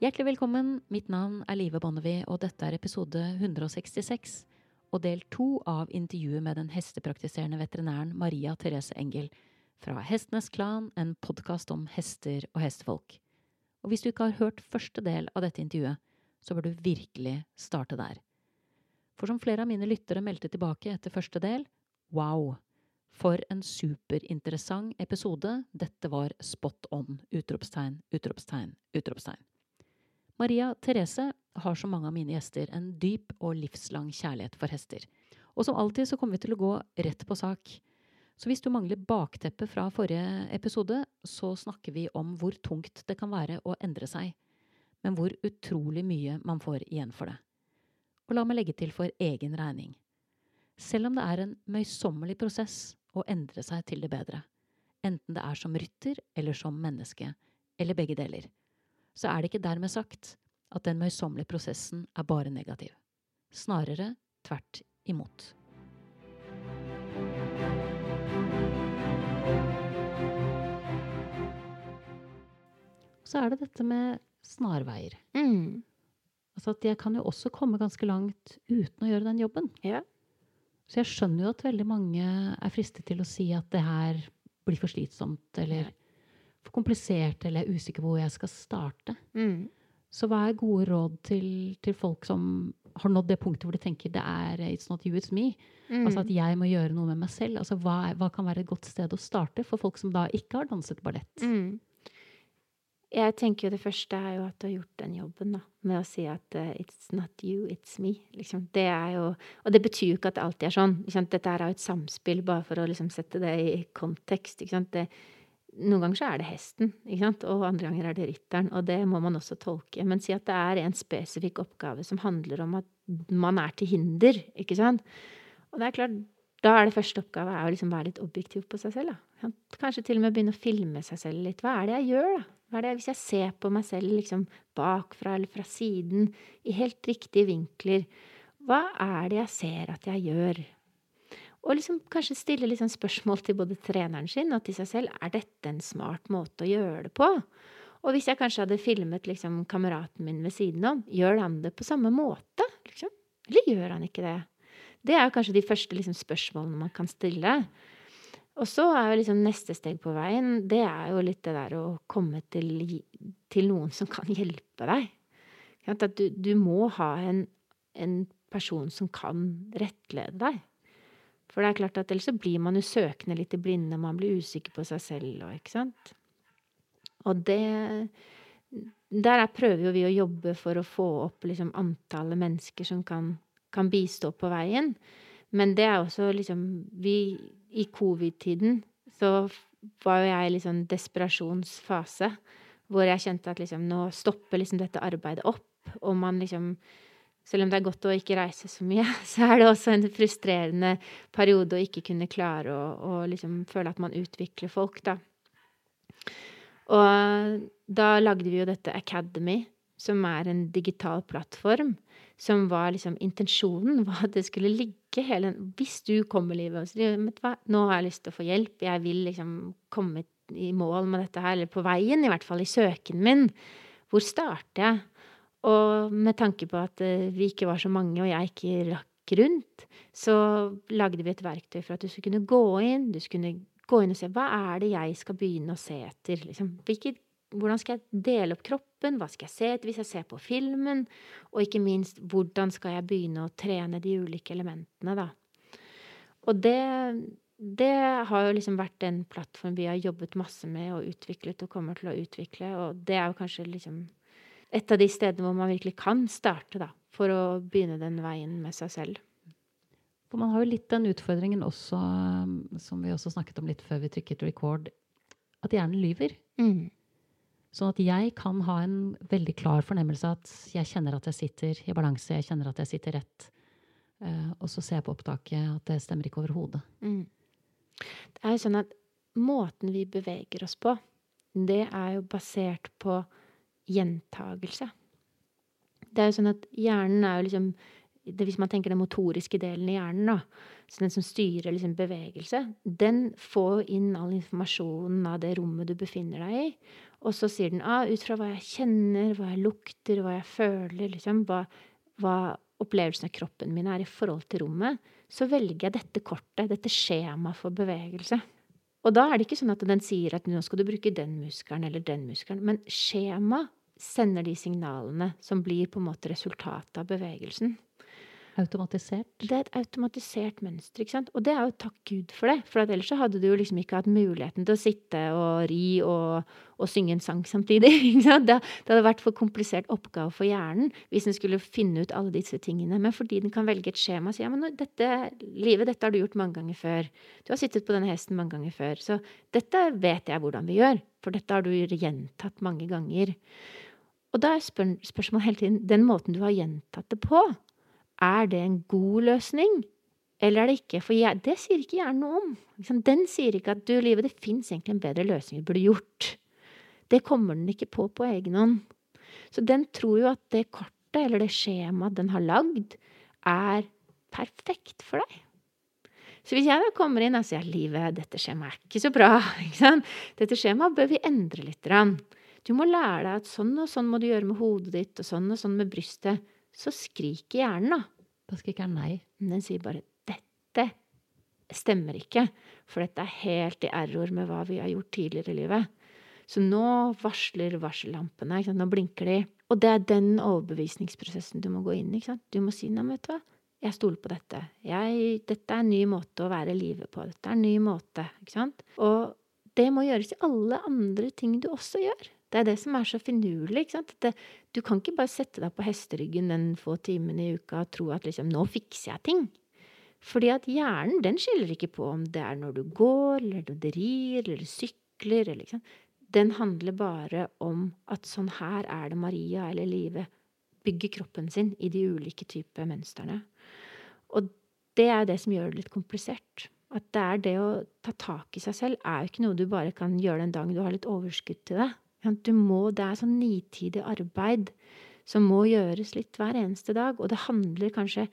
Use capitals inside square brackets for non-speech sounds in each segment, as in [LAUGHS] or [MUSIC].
Hjertelig velkommen. Mitt navn er Live Bonnevie, og dette er episode 166 og del to av intervjuet med den hestepraktiserende veterinæren Maria Therese Engel fra Hestenes Klan, en podkast om hester og hestefolk. Og hvis du ikke har hørt første del av dette intervjuet, så bør du virkelig starte der. For som flere av mine lyttere meldte tilbake etter første del, wow! For en superinteressant episode. Dette var spot on! Utropstegn, utropstegn, utropstegn. Maria Therese har som mange av mine gjester en dyp og livslang kjærlighet for hester. Og som alltid så kommer vi til å gå rett på sak. Så hvis du mangler bakteppet fra forrige episode, så snakker vi om hvor tungt det kan være å endre seg, men hvor utrolig mye man får igjen for det. Og la meg legge til for egen regning. Selv om det er en møysommelig prosess å endre seg til det bedre, enten det er som rytter eller som menneske, eller begge deler, så er det ikke dermed sagt at den møysommelige prosessen er bare negativ. Snarere tvert imot. Så er det dette med snarveier. Mm. Altså at jeg kan jo også komme ganske langt uten å gjøre den jobben. Ja. Så jeg skjønner jo at veldig mange er fristet til å si at det her blir for slitsomt, eller komplisert, eller jeg er usikker på hvor jeg skal starte. Mm. Så hva er gode råd til, til folk som har nådd det punktet hvor de tenker det er it's not you, it's me? Mm. Altså at jeg må gjøre noe med meg selv. Altså hva, er, hva kan være et godt sted å starte for folk som da ikke har danset ballett? Mm. Jeg tenker jo det første er jo at du har gjort den jobben, da. Med å si at uh, it's not you, it's me. Liksom. Det er jo Og det betyr jo ikke at det alltid er sånn. Dette er jo et samspill, bare for å liksom, sette det i kontekst. Ikke sant? Det, noen ganger så er det hesten, og andre ganger er det rytteren. Og det må man også tolke. Men si at det er en spesifikk oppgave som handler om at man er til hinder, ikke sant. Og det er klart, da er det første oppgave å liksom være litt objektiv på seg selv. Da. Kanskje til og med begynne å filme seg selv litt. Hva er det jeg gjør, da? Hva er det hvis jeg ser på meg selv liksom bakfra eller fra siden, i helt riktige vinkler? Hva er det jeg ser at jeg gjør? Og liksom kanskje stille liksom spørsmål til både treneren sin og til seg selv. Er dette en smart måte å gjøre det på? Og hvis jeg kanskje hadde filmet liksom kameraten min ved siden om, gjør han det på samme måte? Liksom? Eller gjør han ikke det? Det er kanskje de første liksom, spørsmålene man kan stille. Og så er jo liksom neste steg på veien, det er jo litt det der å komme til, til noen som kan hjelpe deg. At du, du må ha en, en, person som kan rettlede deg. For det er klart at ellers så blir man jo søkende litt i blinde, man blir usikker på seg selv og ikke sant. Og det Der prøver jo vi å jobbe for å få opp liksom antallet mennesker som kan, kan bistå på veien. Men det er også liksom Vi i covid-tiden så var jo jeg i liksom desperasjonsfase. Hvor jeg kjente at liksom nå stopper liksom dette arbeidet opp. Og man liksom Selv om det er godt å ikke reise så mye, [LAUGHS] så er det også en frustrerende periode å ikke kunne klare å, å liksom føle at man utvikler folk, da. Og da lagde vi jo dette Academy, som er en digital plattform som var liksom intensjonen [LAUGHS] var at det skulle ligge hele Hvis du kommer, livet og sier nå har jeg lyst til å få hjelp, jeg vil liksom komme i mål med dette her, eller på veien, i hvert fall i søken min, hvor starter jeg? Og med tanke på at uh, vi ikke var så mange, og jeg ikke rakk rundt, så lagde vi et verktøy for at du skulle kunne gå inn, du skulle gå inn og se hva er det jeg skal begynne å se etter? Liksom, hvilket hvordan skal jeg dele opp kroppen? Hva skal jeg se etter hvis jeg ser på filmen? Og ikke minst, hvordan skal jeg begynne å trene de ulike elementene, da? Og det, det har jo liksom vært en plattform vi har jobbet masse med og utviklet og kommer til å utvikle, og det er jo kanskje liksom et av de stedene hvor man virkelig kan starte, da, for å begynne den veien med seg selv. For man har jo litt den utfordringen også, som vi også snakket om litt før vi trykket record, at hjernen lyver. Mm. Sånn at jeg kan ha en veldig klar fornemmelse av at jeg kjenner at jeg sitter i balanse, jeg kjenner at jeg sitter rett. Uh, og så ser jeg på opptaket at det stemmer ikke overhodet. Mm. Det er jo sånn at måten vi beveger oss på, det er jo basert på gjentagelse. Det er jo sånn at hjernen er jo liksom det, Hvis man tenker den motoriske delen i hjernen, da, så den som styrer liksom bevegelse, den får inn all informasjonen av det rommet du befinner deg i. Og så sier den ah, ut fra hva jeg kjenner, hva jeg lukter, hva jeg føler, liksom, hva, hva opplevelsen av kroppen min er i forhold til rommet, så velger jeg dette kortet, dette skjemaet for bevegelse. Og da er det ikke sånn at den sier at nå skal du bruke den muskelen eller den muskelen, men skjema sender de signalene som blir på en måte resultatet av bevegelsen. Automatisert? Det er et automatisert mønster. ikke sant? Og det er jo takk Gud for det. For ellers så hadde du jo liksom ikke hatt muligheten til å sitte og ri og, og synge en sang samtidig. [LAUGHS] ikke sant? Det, det, hadde vært for komplisert oppgave for hjernen hvis den skulle finne ut alle disse tingene. Men fordi den kan velge et skjema og si ja, men dette livet, dette har du gjort mange ganger før. Du har sittet på denne hesten mange ganger før. Så dette vet jeg hvordan vi gjør. For dette har du gjentatt mange ganger. Og da er spør spørsmålet hele tiden den måten du har gjentatt det på. Er det en god løsning, eller er det ikke? For jeg, det sier ikke hjernen noe om. Den sier ikke at du, livet, det fins egentlig en bedre løsning du burde gjort. Det kommer den ikke på på egen hånd. Så den tror jo at det kortet, eller det skjemaet den har lagd, er perfekt for deg. Så hvis jeg da kommer inn og sier at livet, dette skjemaet er ikke så bra, [LAUGHS] ikke dette skjemaet bør vi endre litt. Du må lære deg at sånn og sånn må du gjøre med hodet ditt, og sånn og sånn med brystet så skriker hjernen, da. Da skriker den nei. Den sier bare 'dette stemmer ikke', for dette er helt i error med hva vi har gjort tidligere i livet. Så nå varsler varsellampene. Nå blinker de. Og det er den overbevisningsprosessen du må gå inn i. Du må si 'nei, vet du hva'. Jeg stoler på dette. Jeg, dette er en ny måte å være i livet på. Dette er en ny måte. Ikke sant? Og det må gjøres i alle andre ting du også gjør. Det er det som er så finurlig. ikke sant? Det, du kan ikke bare sette deg på hesteryggen den få timene i uka og tro at liksom, nå fikser jeg ting. Fordi at hjernen den skiller ikke på om det er når du går, eller du rir, eller du sykler. eller liksom. Den handler bare om at sånn her er det Maria eller livet bygger kroppen sin i de ulike typer mønstrene. Og det er det som gjør det litt komplisert. At det er det å ta tak i seg selv er jo ikke noe du bare kan gjøre den dagen du har litt overskudd til det. Du må, det er sånn nitidig arbeid som må gjøres litt hver eneste dag. Og det handler kanskje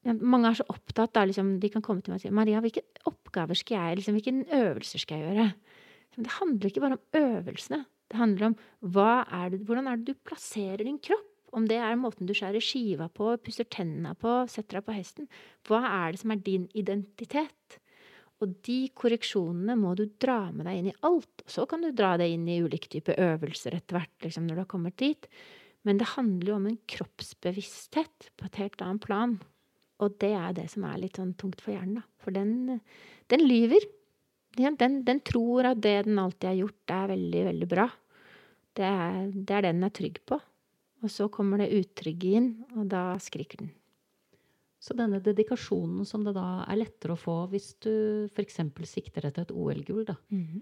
Mange er så opptatt av liksom, De kan komme til meg og si 'Maria, hvilke oppgaver skal jeg liksom, Hvilke øvelser skal jeg gjøre?' Det handler ikke bare om øvelsene. Det handler om er det, hvordan er det du plasserer din kropp. Om det er måten du skjærer skiva på, pusser tennene på, setter deg på hesten. Hva er det som er din identitet? Og de korreksjonene må du dra med deg inn i alt. Og så kan du dra det inn i ulike typer øvelser etter hvert, liksom, når du har kommet dit. Men det handler jo om en kroppsbevissthet på et helt annet plan. Og det er det som er litt sånn tungt for hjernen, da. For den, den lyver. Den, den, tror at det den alltid har gjort, er veldig, veldig bra. Det er, det er den er trygg på. Og så kommer det utrygge inn, og da skriker den. Så denne dedikasjonen som det da er lettere å få hvis du f.eks. sikter etter et OL-gull, da. Mm -hmm.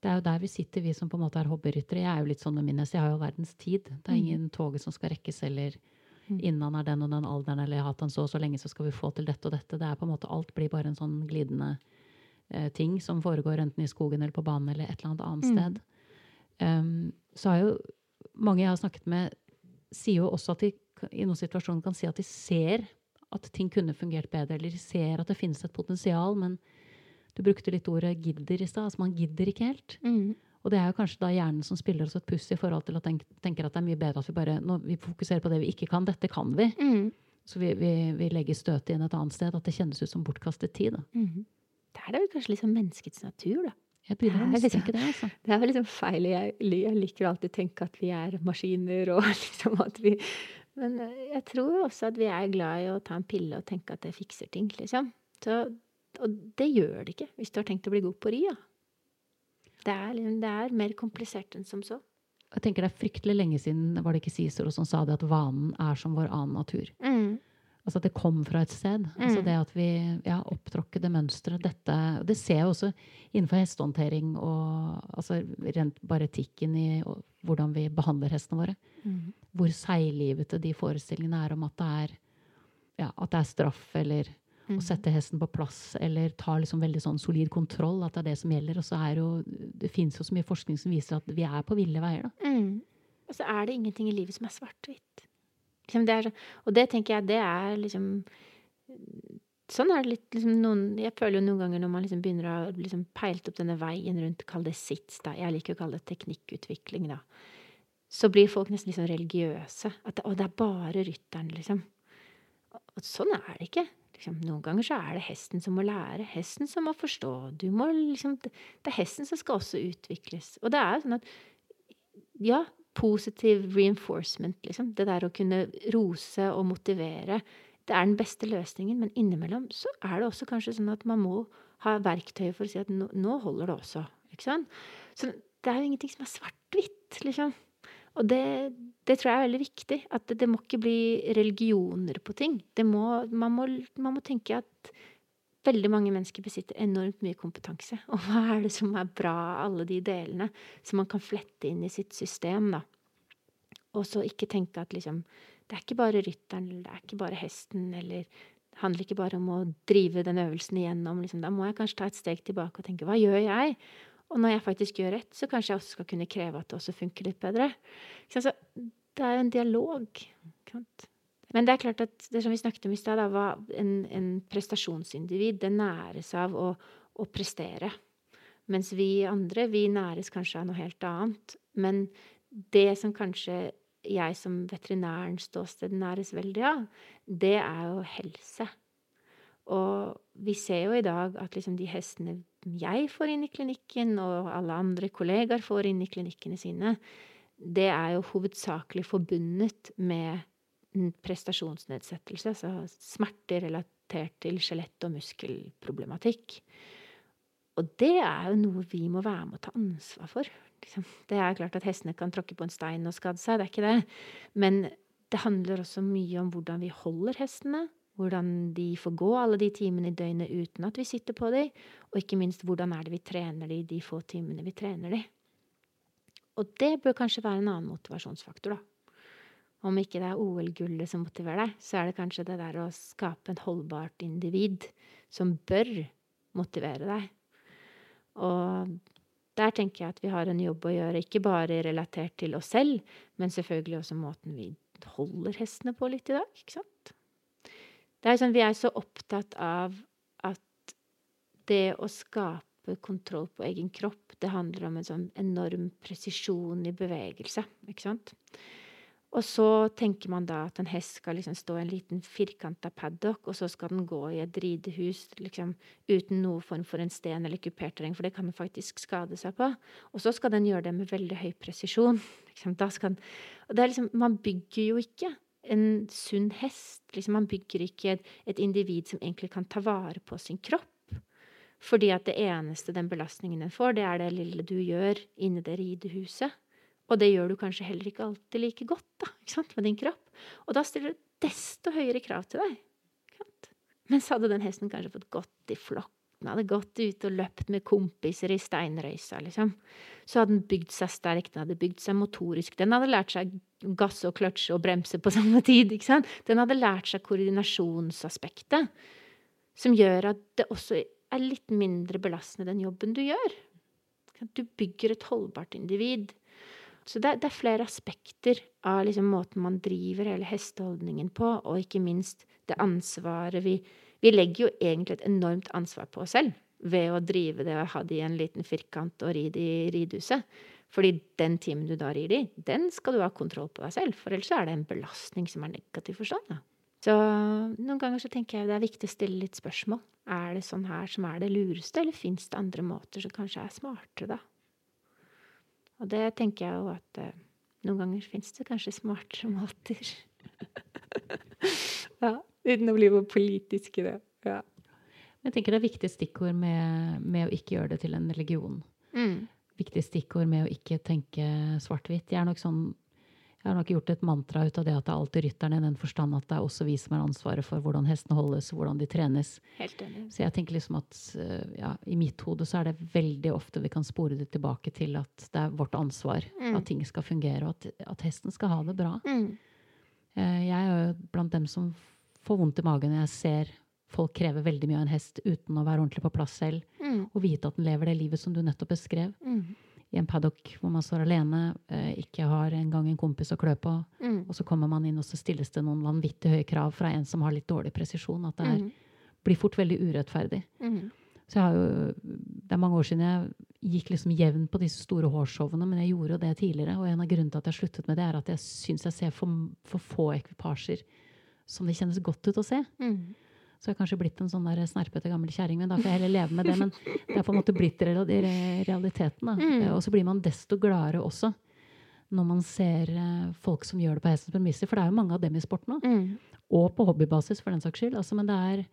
Det er jo der vi sitter, vi som på en måte er hobbyryttere. Jeg er jo litt sånn med minnes, Jeg har jo verdens tid. Det er mhm. ingen mm. toget som skal rekkes, eller innen han er den og den alderen, eller jeg har hatt han så og så lenge, så skal vi få til dette og dette. Det er på en måte Alt blir bare en sånn glidende eh, ting som foregår enten i skogen eller på banen eller et eller annet annet mm. sted. Um, så har jo mange jeg har snakket med, sier jo også at de i noen situasjoner kan si at de ser at ting kunne fungert bedre, eller ser at det finnes et potensial, men du brukte litt ordet 'gidder' i stad. Altså man gidder ikke helt. Mm. Og det er jo kanskje da hjernen som spiller oss et puss i forhold til å tenke, tenker at det er mye bedre at vi bare når vi fokuserer på det vi ikke kan. Dette kan vi. Mm. Så vi, vi, vi, legger støtet inn et annet sted. At det kjennes ut som bortkastet tid. Da. Mm. Det er da kanskje liksom menneskets natur, da. Jeg begynner å mistenke det. altså. [LAUGHS] Det er vel liksom feil. Jeg, jeg liker alltid å tenke at vi er maskiner, og [LAUGHS] liksom at vi men eh, jeg tror også at vi er glad i å ta en pille og tenke at det fikser ting, liksom. Så, og det gjør det ikke hvis du har tenkt å bli god på ri, ja. Det er, liksom, det er mer komplisert enn som så. Jeg tenker Det er fryktelig lenge siden var det ikke Cicero som sa det, at vanen er som vår annen natur. Mm. Altså at det kom fra et sted. Altså, mm. Altså det at vi ja, opptråkkede mønstre. Dette Det ser jeg også innenfor hestehåndtering og altså rent bare etikken i hvordan vi behandler hestene våre. Mm. Hvor seiglivete de forestillingene er om at det er, ja, at det er straff eller mm. å sette hesten på plass eller ta liksom veldig sånn solid kontroll. At det er det som gjelder. Og så er jo Det fins jo så mye forskning som viser at vi er på ville veier, da. Mm. Og så er det ingenting i livet som er svart-hvitt. Liksom og det tenker jeg, det er liksom sånn er det litt liksom noen, Jeg føler jo noen ganger når man liksom begynner å liksom peilt opp denne veien rundt, kall det sits, da. Jeg liker å kalle det teknikkutvikling, da. Så blir folk nesten liksom religiøse. At det, å, det er bare rytteren, liksom. Og sånn er det ikke. Liksom, noen ganger så er det hesten som må lære. Hesten som må forstå. Du må liksom Det er hesten som skal også utvikles. Og det er jo sånn at Ja, positiv reinforcement, liksom. Det der å kunne rose og motivere det er den beste løsningen, men innimellom så er det også kanskje sånn at man må ha verktøy for å si at nå, nå holder det også. Ikke sant? Så det er jo ingenting som er svart-hvitt, liksom. Og det, det, tror jeg er veldig viktig. At det, det, må ikke bli religioner på ting. Må, man, må, man, må, tenke at veldig mange mennesker besitter enormt mye kompetanse. [LAUGHS] Og hva er det som er bra av alle de delene som man kan flette inn i sitt system, da. Og så ikke tenke at liksom det er ikke bare rytteren, eller det er ikke bare hesten, eller det handler ikke bare om å drive den øvelsen igjennom. Liksom. Da må jeg kanskje ta et steg tilbake og tenke hva gjør jeg? Og når jeg faktisk gjør rett, så kanskje jeg også skal kunne kreve at det også funker litt bedre. Så det er jo en dialog. Men det er klart at det som vi snakket om i stad, var en, en, prestasjonsindivid. Det næres av å, å, prestere. Mens vi andre, vi næres kanskje av noe helt annet. Men det som kanskje jeg som veterinærens ståsted næres veldig av, det er jo helse. Og vi ser jo i dag at liksom de hestene jeg får inn i klinikken, og alle andre kollegaer får inn i klinikkene sine, det er jo hovedsakelig forbundet med prestasjonsnedsettelse, altså smerter relatert til skjelett- og muskelproblematikk. Og det er jo noe vi må være med å ta ansvar for. Liksom. Det er klart at hestene kan tråkke på en stein og skade seg, det er ikke det. Men det handler også mye om hvordan vi holder hestene. Hvordan de får gå alle de timene i døgnet uten at vi sitter på dem. Og ikke minst hvordan er det vi trener dem de få timene vi trener dem. Og det bør kanskje være en annen motivasjonsfaktor, da. Om ikke det er OL-gullet som motiverer deg, så er det kanskje det der å skape en holdbart individ som bør motivere deg. Og der tenker jeg at vi har en jobb å gjøre, ikke bare relatert til oss selv, men selvfølgelig også måten vi holder hestene på litt i dag. ikke sant? Det er sånn, Vi er så opptatt av at det å skape kontroll på egen kropp, det handler om en sånn enorm presisjon i bevegelse. ikke sant? Og så tenker man da at en hest skal liksom stå i en liten firkanta paddock, og så skal den gå i et ridehus liksom, uten noen form for en sten eller kupert terreng, for det kan den faktisk skade seg på. Og så skal den gjøre det med veldig høy presisjon. [LAUGHS] Liksom. Den, og liksom, man bygger jo ikke en sunn hest. Liksom, man bygger ikke et, et individ som egentlig kan ta vare på sin kropp. Fordi at det eneste den belastningen den får, det er det lille du gjør inni det ridehuset. Og det gjør du kanskje heller ikke alltid like godt da, med din kropp. Og da stiller du desto høyere krav til deg. Mens hadde den hesten kanskje fått gått i flokk, den hadde gått ut og løpt med kompiser i steinrøysa, liksom, så hadde den bygd seg sterk, den hadde bygd seg motorisk, den hadde lært seg gasse og kløtsje og bremse på [LAUGHS] samme tid, ikke sant? Den hadde lært seg koordinasjonsaspektet, som gjør at det også er litt mindre belastende den jobben du gjør. Du bygger et holdbart individ så det, det, er flere aspekter av liksom måten man driver hele hesteholdningen på, og ikke minst det ansvaret vi Vi legger jo egentlig et enormt ansvar på oss selv ved å drive det og ha det i en liten firkant og ri det i ridehuset. Fordi den timen du da gir det i, den skal du ha kontroll på deg selv. For ellers er det en belastning som er negativ forstått. Så noen ganger så tenker jeg det er viktig å stille litt spørsmål. Er det sånn her som er det lureste, eller fins det andre måter som kanskje er smartere, da? Og det tenker jeg jo at eh, noen ganger fins det kanskje smartere måter. [LAUGHS] ja, uten å bli for politisk i det. Ja. Jeg tenker det er viktige stikkord med, med, å ikke gjøre det til en religion. Mm. Viktige stikkord med å ikke tenke svart-hvitt. Jeg sånn jeg har nok gjort et mantra ut av det at det er alltid rytterne, i den forstand at det er også vi som har ansvaret for hvordan hestene holdes, hvordan de trenes. Helt enig. Så jeg tenker liksom at eh, ja, i mitt hode så er det veldig ofte vi kan spore det tilbake til at det er vårt ansvar mm. at ting skal fungere, og at, at, hesten skal ha det bra. Mm. Eh, jeg er jo blant dem som får vondt i magen når jeg ser folk krever veldig mye av en hest uten å være ordentlig på plass selv, mm. og vite at den lever det livet som du nettopp beskrev. Mm i en paddock hvor man står alene, eh, ikke har engang en kompis å klø på. Mm. Og så kommer man inn, og så stilles det noen vanvittig høye krav fra en som har litt dårlig presisjon. At det er mm. blir fort veldig urettferdig. Mm. Så jeg har jo, Det er mange år siden jeg gikk liksom jevn på disse store hårshowene, men jeg gjorde det tidligere. Og en av grunnene til at jeg sluttet med det, er at jeg syns jeg ser for, for få ekvipasjer som det kjennes godt ut å se. Mm. Så jeg har kanskje blitt en sånn der snerpete gammel kjerring, men da får jeg heller leve med det. Men det er på en måte blitt realiteten. Mm. Eh, Og så blir man desto gladere også når man ser eh, folk som gjør det på hestens premisser. For det er jo mange av dem i sporten òg. Mm. Og på hobbybasis, for den saks skyld. Altså, men det er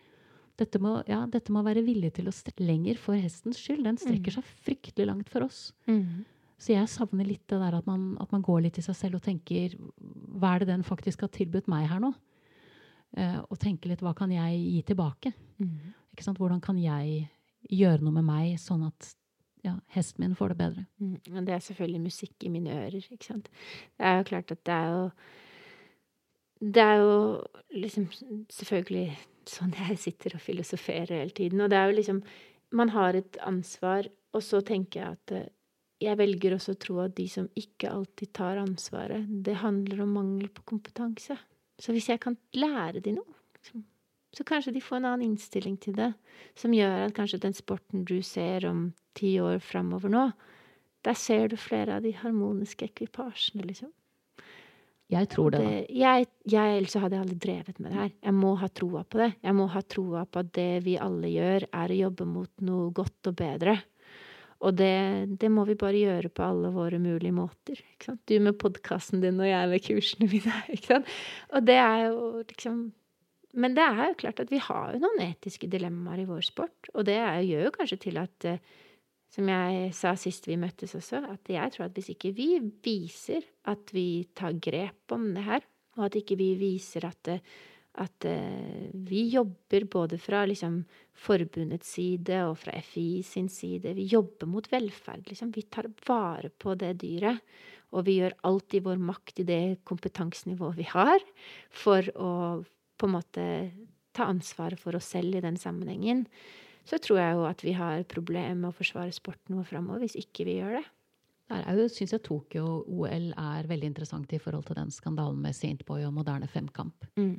dette må, ja, dette må være villig til å strekke lenger for hestens skyld. Den strekker seg fryktelig langt for oss. Mm. Så jeg savner litt det der at man, at man går litt i seg selv og tenker Hva er det den faktisk har tilbudt meg her nå? Eh, og tenke litt hva kan jeg gi tilbake? Mm. Ikke sant? Hvordan kan jeg gjøre noe med meg, sånn at ja, hesten min får det bedre? Mm. Det er selvfølgelig musikk i mine ører, ikke sant. Det er jo klart at det er jo Det er jo liksom selvfølgelig sånn [LAUGHS] jeg sitter og filosoferer hele tiden. Og det er jo liksom Man har et ansvar, og så tenker jeg at eh, jeg velger også å tro at de som ikke alltid tar ansvaret, det handler om mangel på kompetanse. Så hvis jeg kan lære de noe, så kanskje de får en annen innstilling til det, som gjør at kanskje den sporten du ser om ti år framover nå, der ser du flere av de harmoniske ekvipasjene, liksom. Jeg tror det, da. Det, jeg, jeg, ellers hadde jeg aldri drevet med det her. Jeg må ha troa på det. Jeg må ha troa på at det vi alle gjør, er å jobbe mot noe godt og bedre. Og det, det må vi bare gjøre på alle våre mulige måter. Du med podkasten din og jeg med kursene mine. [LAUGHS] Og det er jo liksom Men det er jo klart at vi har jo noen etiske dilemmaer i vår sport. Og det er, gjør jo kanskje til at eh, som jeg sa sist vi møttes også, at jeg tror at hvis ikke vi viser at vi tar grep om det her, og at ikke vi viser at, eh, at eh, vi jobber både fra liksom forbundets side og fra FI sin side, vi jobber mot velferd, liksom. Vi tar vare på det dyret. Og vi gjør alt i vår makt i det kompetansenivået vi har, for å på en måte ta ansvaret for oss selv i den sammenhengen så tror jeg jo at vi har problemer med å forsvare sporten vår framover hvis ikke vi gjør det. Der er syns jeg Tokyo-OL er veldig interessant i forhold til den skandalen med Saint Boy og moderne femkamp. Mm.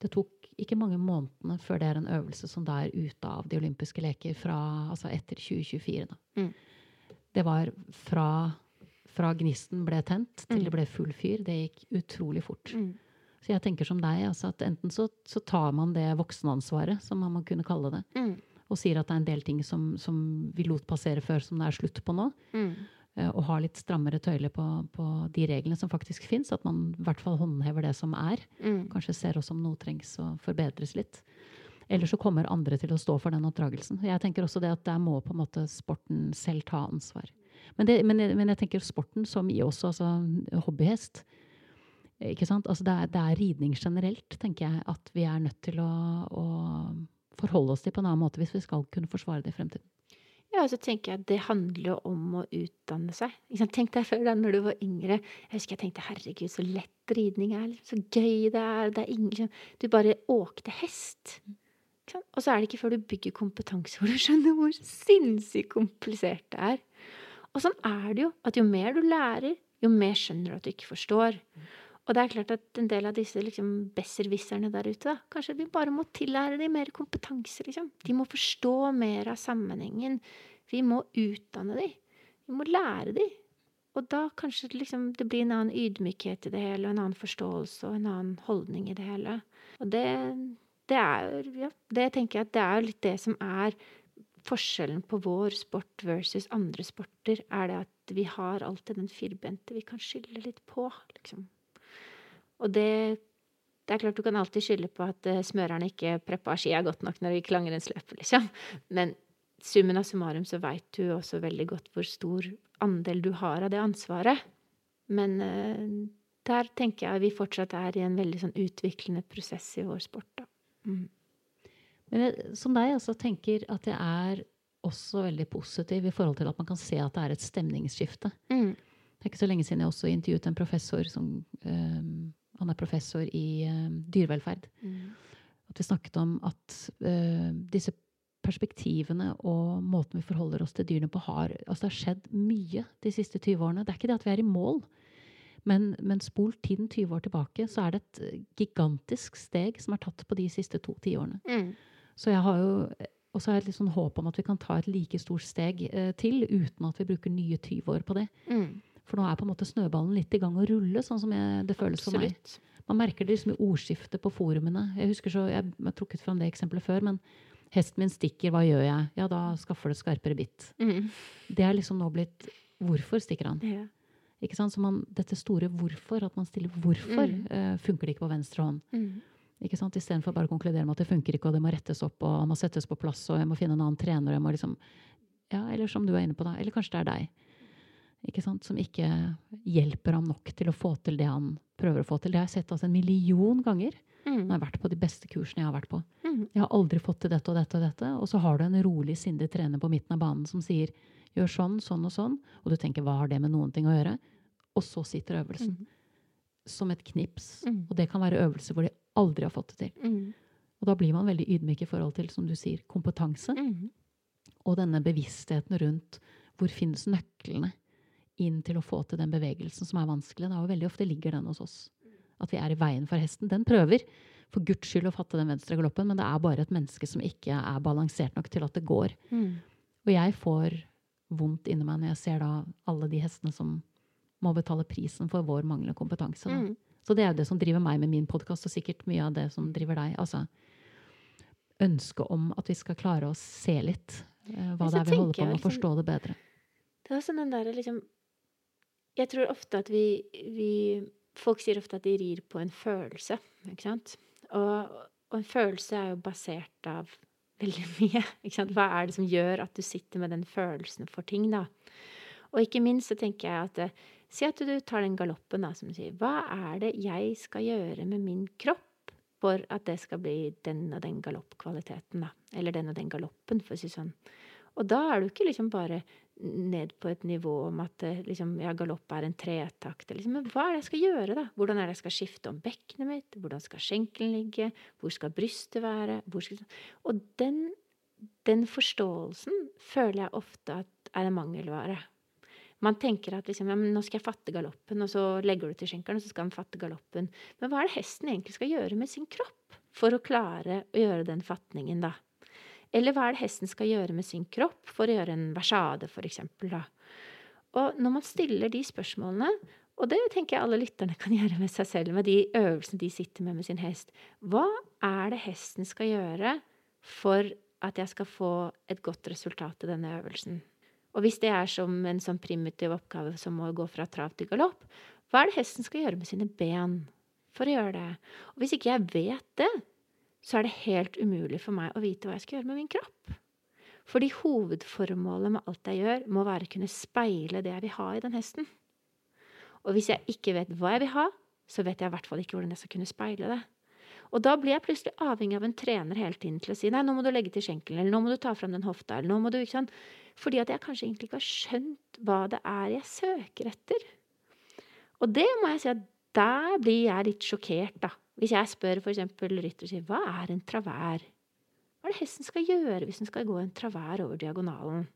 Det tok ikke mange månedene før det er en øvelse som da er ute av de olympiske leker fra, altså etter 2024. Da. Mm. Det var fra, fra gnisten ble tent til Mm. det ble full fyr. Det gikk utrolig fort. Mm. Så jeg tenker som deg, altså at enten så, så tar man det voksenansvaret, som man må kunne kalle det, Mm. og sier at det er en del ting som, som vi lot passere før, som det er slutt på nå. Mm. Eh, Og har litt strammere tøyler på, på de reglene som faktisk fins. At man i hvert fall håndhever det som er. Mm. Kanskje ser også om noe trengs å forbedres litt. Eller så kommer andre til å stå for den oppdragelsen. Jeg tenker også det at der må på en måte sporten selv ta ansvar. Men, det, men, men jeg tenker sporten som i også altså hobbyhest. Ikke sant? Altså det, er, det er ridning generelt, tenker jeg, at vi er nødt til å, å forholde oss til på en annen måte hvis vi skal kunne forsvare det i fremtiden. Og så tenker jeg at det handler jo om å utdanne seg. Tenk deg før da når du var yngre. Jeg husker jeg tenkte herregud, så lett ridning er. Så gøy det er. Det er ingen Du bare åkte hest. Og så er det ikke før du bygger kompetanse hvor du skjønner hvor sinnssykt komplisert det er. Og sånn er det jo. At jo mer du lærer, jo mer skjønner du at du ikke forstår. Og det er klart at en del av disse liksom, besserwisserne der ute, da, kanskje vi bare må tillære dem mer kompetanse. Liksom. De må forstå mer av sammenhengen. Vi må utdanne dem. Vi må lære dem. Og da kanskje liksom, det blir en annen ydmykhet i det hele, og en annen forståelse og en annen holdning i det hele. Og det, det er ja, det tenker jeg at det er litt det som er forskjellen på vår sport versus andre sporter, er det at vi har alltid den firbente vi kan skylde litt på, liksom. Og det Det er klart du kan alltid skylde på at uh, smørerne ikke preppa skia godt nok når de gikk langrennsløpet, liksom. Men summen av summarum så veit du også veldig godt hvor stor andel du har av det ansvaret. Men uh, der tenker jeg vi fortsatt er i en veldig sånn utviklende prosess i vår sport, da. Mm. Men jeg, som deg altså, tenker at jeg er også veldig positiv i forhold til at man kan se at det er et stemningsskifte. Mm. Det er ikke så lenge siden jeg også intervjuet en professor som um, Han er professor i um, dyrevelferd. Mm. At vi snakket om at uh, disse perspektivene og måten vi forholder oss til dyrene på, har altså Det har skjedd mye de siste 20 årene. Det er ikke det at vi er i mål. Men, men spol tiden 20 år tilbake, så er det et gigantisk steg som er tatt på de siste to tiårene. Mm. Så jeg har jo og så har jeg et sånn håp om at vi kan ta et like stort steg eh, til uten at vi bruker nye 20 år på det. Mm. For nå er på en måte snøballen litt i gang å rulle, sånn som jeg, det føles for meg. Man merker det liksom i ordskiftet på forumene. Jeg husker så, jeg har trukket fram det eksempelet før, men hesten min stikker, hva gjør jeg? Ja, da skaffer det skarpere bitt. Mm. Det er liksom nå blitt Hvorfor stikker han? Ja. Ikke sant? Så man, dette store hvorfor, at man stiller hvorfor, Mm. uh, funker det ikke på venstre hånd. Mm. Ikke sant? Istedenfor bare å konkludere med at det funker ikke, og det må rettes opp, og han må settes på plass, og jeg må finne en annen trener, og jeg må liksom Ja, eller som du er inne på, da. Eller kanskje det er deg. Ikke sant? Som ikke hjelper ham nok til å få til det han prøver å få til. Det har jeg sett altså en million ganger når Mm. jeg har vært på de beste kursene jeg har vært på. Jeg har aldri fått til dette og dette og dette. Og så har du en rolig, sindig trener på midten av banen som sier gjør sånn, sånn og sånn. Og du tenker hva har det med noen ting å gjøre? Og så sitter øvelsen. Mm. Som et knips. Mm. Og det kan være øvelser hvor de aldri har fått det til. Mm. Og da blir man veldig ydmyk i forhold til, som du sier, kompetanse. Mm. Og denne bevisstheten rundt hvor finnes nøklene inn til å få til den bevegelsen som er vanskelig. Da, og veldig ofte ligger den hos oss. At vi er i veien for hesten. Den prøver for guds skyld å fatte den venstre galoppen, men det er bare et menneske som ikke er balansert nok til at det går. Mm. Og jeg får vondt inni meg når jeg ser da alle de hestene som må betale prisen for vår manglende kompetanse. Mm. Så det er jo det som driver meg med min podkast, og sikkert mye av det som driver deg. Altså ønsket om at vi skal klare å se litt uh, hva det er vi holder på med, og liksom- forstå det bedre. Det er også den der, liksom Jeg tror ofte at vi, vi Folk sier ofte at de rir på en følelse, ikke sant? Og, og en følelse er jo basert av veldig [LAUGHS] mye. Ikke sant? Hva er det som gjør at du sitter med den følelsen for ting, da? Og ikke minst så tenker jeg at eh, Si at du tar den galoppen, da, som du sier. Hva er det jeg skal gjøre med min kropp for at det skal bli den og den galoppkvaliteten, da? Eller den og den galoppen, for å si sånn. Og da er du ikke liksom bare ned på et nivå om at eh, liksom, ja, galopp er en tretakt. Liksom. Men hva er det jeg skal gjøre, da? Hvordan er det jeg skal skifte om bekkenet mitt? Hvordan skal skjenkelen ligge? Hvor skal brystet være? Skal... Og den, den forståelsen føler jeg ofte at er en mangelvare. Man tenker at liksom, ja, nå skal jeg fatte galoppen, og så legger du til skjenkeren, og så skal han fatte galoppen. Men hva er det hesten egentlig skal gjøre med sin kropp for å klare å gjøre den fatningen, da? Eller hva er det hesten skal gjøre med sin kropp for å gjøre en versade, eksempel. Og når man stiller de spørsmålene, og det tenker jeg alle lytterne kan [LAUGHS] gjøre med seg selv, med de øvelsene de sitter med med sin hest, hva er det hesten skal gjøre for at jeg skal få et godt resultat i denne øvelsen? Og hvis det er som en sånn primitiv oppgave som å gå fra trav til galopp, hva er det hesten skal gjøre med sine ben for å gjøre det? Og hvis ikke jeg vet det, så er det helt umulig for meg å vite hva jeg skal gjøre med min kropp. Fordi hovedformålet med alt jeg gjør, må være å kunne speile det jeg vil ha i den hesten. Og hvis jeg ikke vet hva jeg vil ha, så vet jeg i hvert fall ikke hvordan jeg skal kunne speile det. Og da blir jeg plutselig avhengig av en trener hele tiden til å si nei, nå må du legge til skjenkelen, eller nå må du ta fram den hofta, eller nå må du ikke sant? Fordi at jeg kanskje egentlig ikke har skjønt hva det er jeg søker etter. Og det må jeg si at der blir jeg litt sjokkert, da. Hvis jeg spør f.eks. rytter sier hva er en travær? Hva er det hesten skal gjøre hvis den skal gå en travær over diagonalen?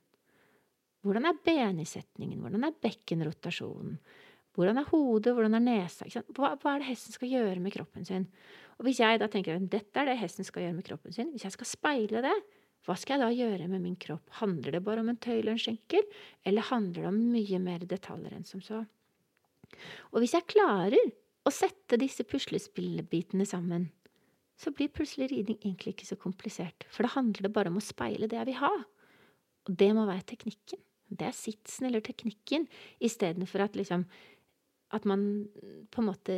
Hvordan er benisetningen? Hvordan er bekkenrotasjonen? Hvordan er hodet? Hvordan er nesa? Hva, hva, er det hesten skal gjøre med kroppen sin? Og Hvis jeg da tenker dette er det hesten skal gjøre med kroppen sin, hvis jeg skal speile det, hva skal jeg da gjøre med min kropp? Handler det bare om en tøyle og en skjenkel, eller handler det om mye mer detaljer enn som så? Og hvis jeg klarer å sette disse puslespillbitene sammen, så blir plutselig ridning egentlig ikke så komplisert. For da handler det bare om å speile det jeg vil ha. Og det må være teknikken. Det er sitsen eller teknikken, istedenfor at liksom At man på en måte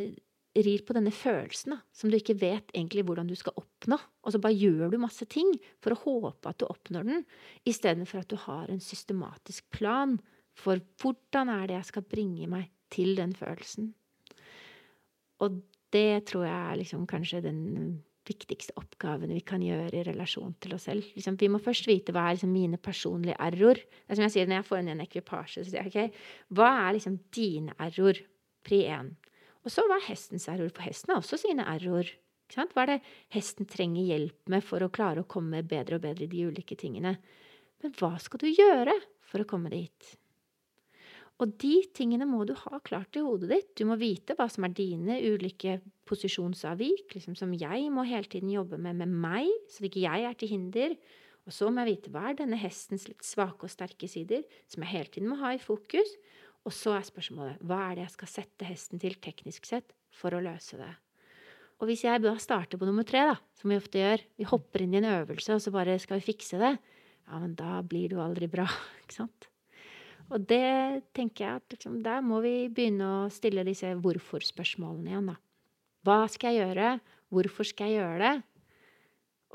rir på denne følelsen da, som du ikke vet egentlig hvordan du skal oppnå. Og så bare gjør du masse ting for å håpe at du oppnår den, istedenfor at du har en systematisk plan for hvordan er det jeg skal bringe meg til den følelsen. Og det tror jeg er liksom kanskje den viktigste oppgaven vi kan gjøre i relasjon til oss selv. Liksom, vi må først vite hva er liksom mine personlige error. Det er som jeg sier Når jeg får inn en ekvipasje, så sier jeg ok, hva er liksom dine error? Pri én. Og så hva er hestens error? For hesten har også sine error. Hva er det hesten trenger hjelp med for å klare å komme bedre og bedre i de ulike tingene? Men hva skal du gjøre for å komme dit? Og de tingene må du ha klart i hodet ditt. Du må vite hva som er dine ulike posisjonsavvik, liksom som jeg må hele tiden jobbe med med meg, så ikke jeg er til hinder. Og så må jeg vite hva er denne hestens litt svake og sterke sider, som jeg hele tiden må ha i fokus. Og så er spørsmålet hva er det jeg skal sette hesten til teknisk sett for å løse det. Og hvis jeg da starter på nummer tre, da, som vi ofte gjør, vi hopper inn i en øvelse og så bare skal vi fikse det, ja, men da blir det jo aldri bra, [LAUGHS] ikke sant? Og det tenker jeg at liksom, der må vi begynne å stille disse hvorfor-spørsmålene igjen, da. Hva skal jeg gjøre? Hvorfor skal jeg gjøre det?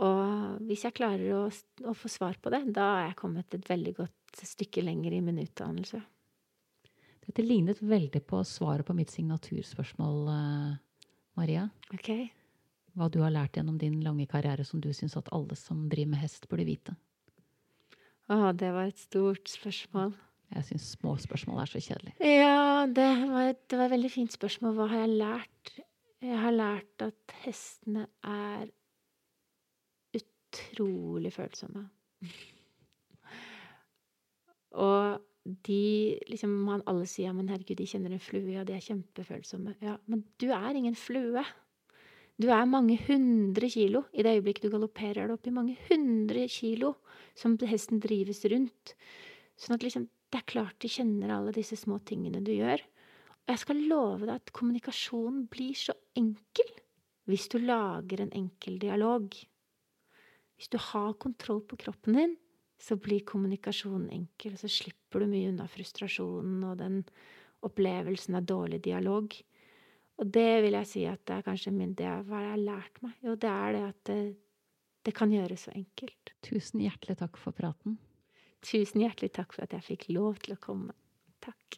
Og hvis jeg klarer å, å få svar på det, da er jeg kommet et veldig godt stykke lenger i min utdannelse. Dette lignet veldig på svaret på mitt signaturspørsmål, eh, Maria. Ok. Hva du har lært gjennom din lange karriere som du syns at alle som driver med hest, burde vite. Å, det var et stort spørsmål. Jeg syns små spørsmål er så kjedelig. Ja, det var, et, det var et veldig fint spørsmål. Hva har jeg lært? Jeg har lært at hestene er utrolig følsomme. Og de liksom man Alle sier men herregud, de kjenner en flue, ja, de er kjempefølsomme. Ja, men du er ingen flue. Du er mange hundre kilo. I det øyeblikket du galopperer, er du oppe i mange hundre kilo som hesten drives rundt. Sånn at liksom det er klart de kjenner alle disse små tingene du gjør. Og jeg skal love deg at kommunikasjonen blir så enkel hvis du lager en enkel dialog. Hvis du har kontroll på kroppen din, så blir kommunikasjonen enkel. Og så slipper du mye unna frustrasjonen og den opplevelsen av dårlig dialog. Og det vil jeg si at det er kanskje min, det er hva jeg har lært meg. Jo, det er det at det, det kan gjøres så enkelt. Tusen hjertelig takk for praten. Tusen hjertelig takk for at jeg fikk lov til å komme. Takk.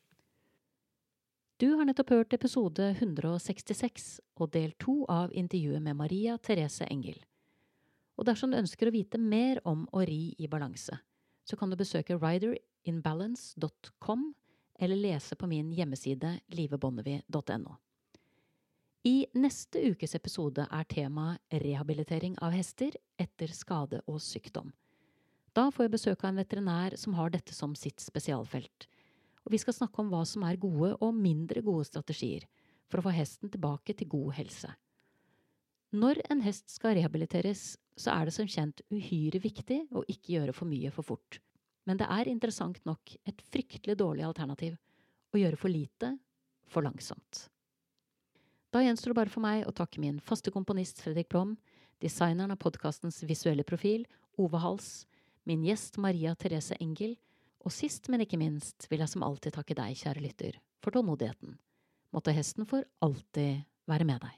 Du har nettopp hørt episode 166 og del to av intervjuet med Maria Therese Engel. Og dersom du ønsker å vite mer om å ri i balanse, så kan du besøke riderinbalance.com eller lese på min hjemmeside livebonnevie.no. I neste ukes episode er temaet rehabilitering av hester etter skade og sykdom. Da får jeg besøk av en veterinær som har dette som sitt spesialfelt. Og vi skal snakke om hva som er gode og mindre gode strategier for å få hesten tilbake til god helse. Når en hest skal rehabiliteres, så er det som kjent uhyre viktig å ikke gjøre for mye for fort. Men det er interessant nok et fryktelig dårlig alternativ å gjøre for lite for langsomt. Da gjenstår det bare for meg å takke min faste komponist Fredrik Blom, designeren av podkastens visuelle profil, Ove Hals, min gjest Maria Therese Engel, og sist, men ikke minst, vil jeg som alltid takke deg, kjære lytter, for tålmodigheten. Måtte hesten for alltid være med deg.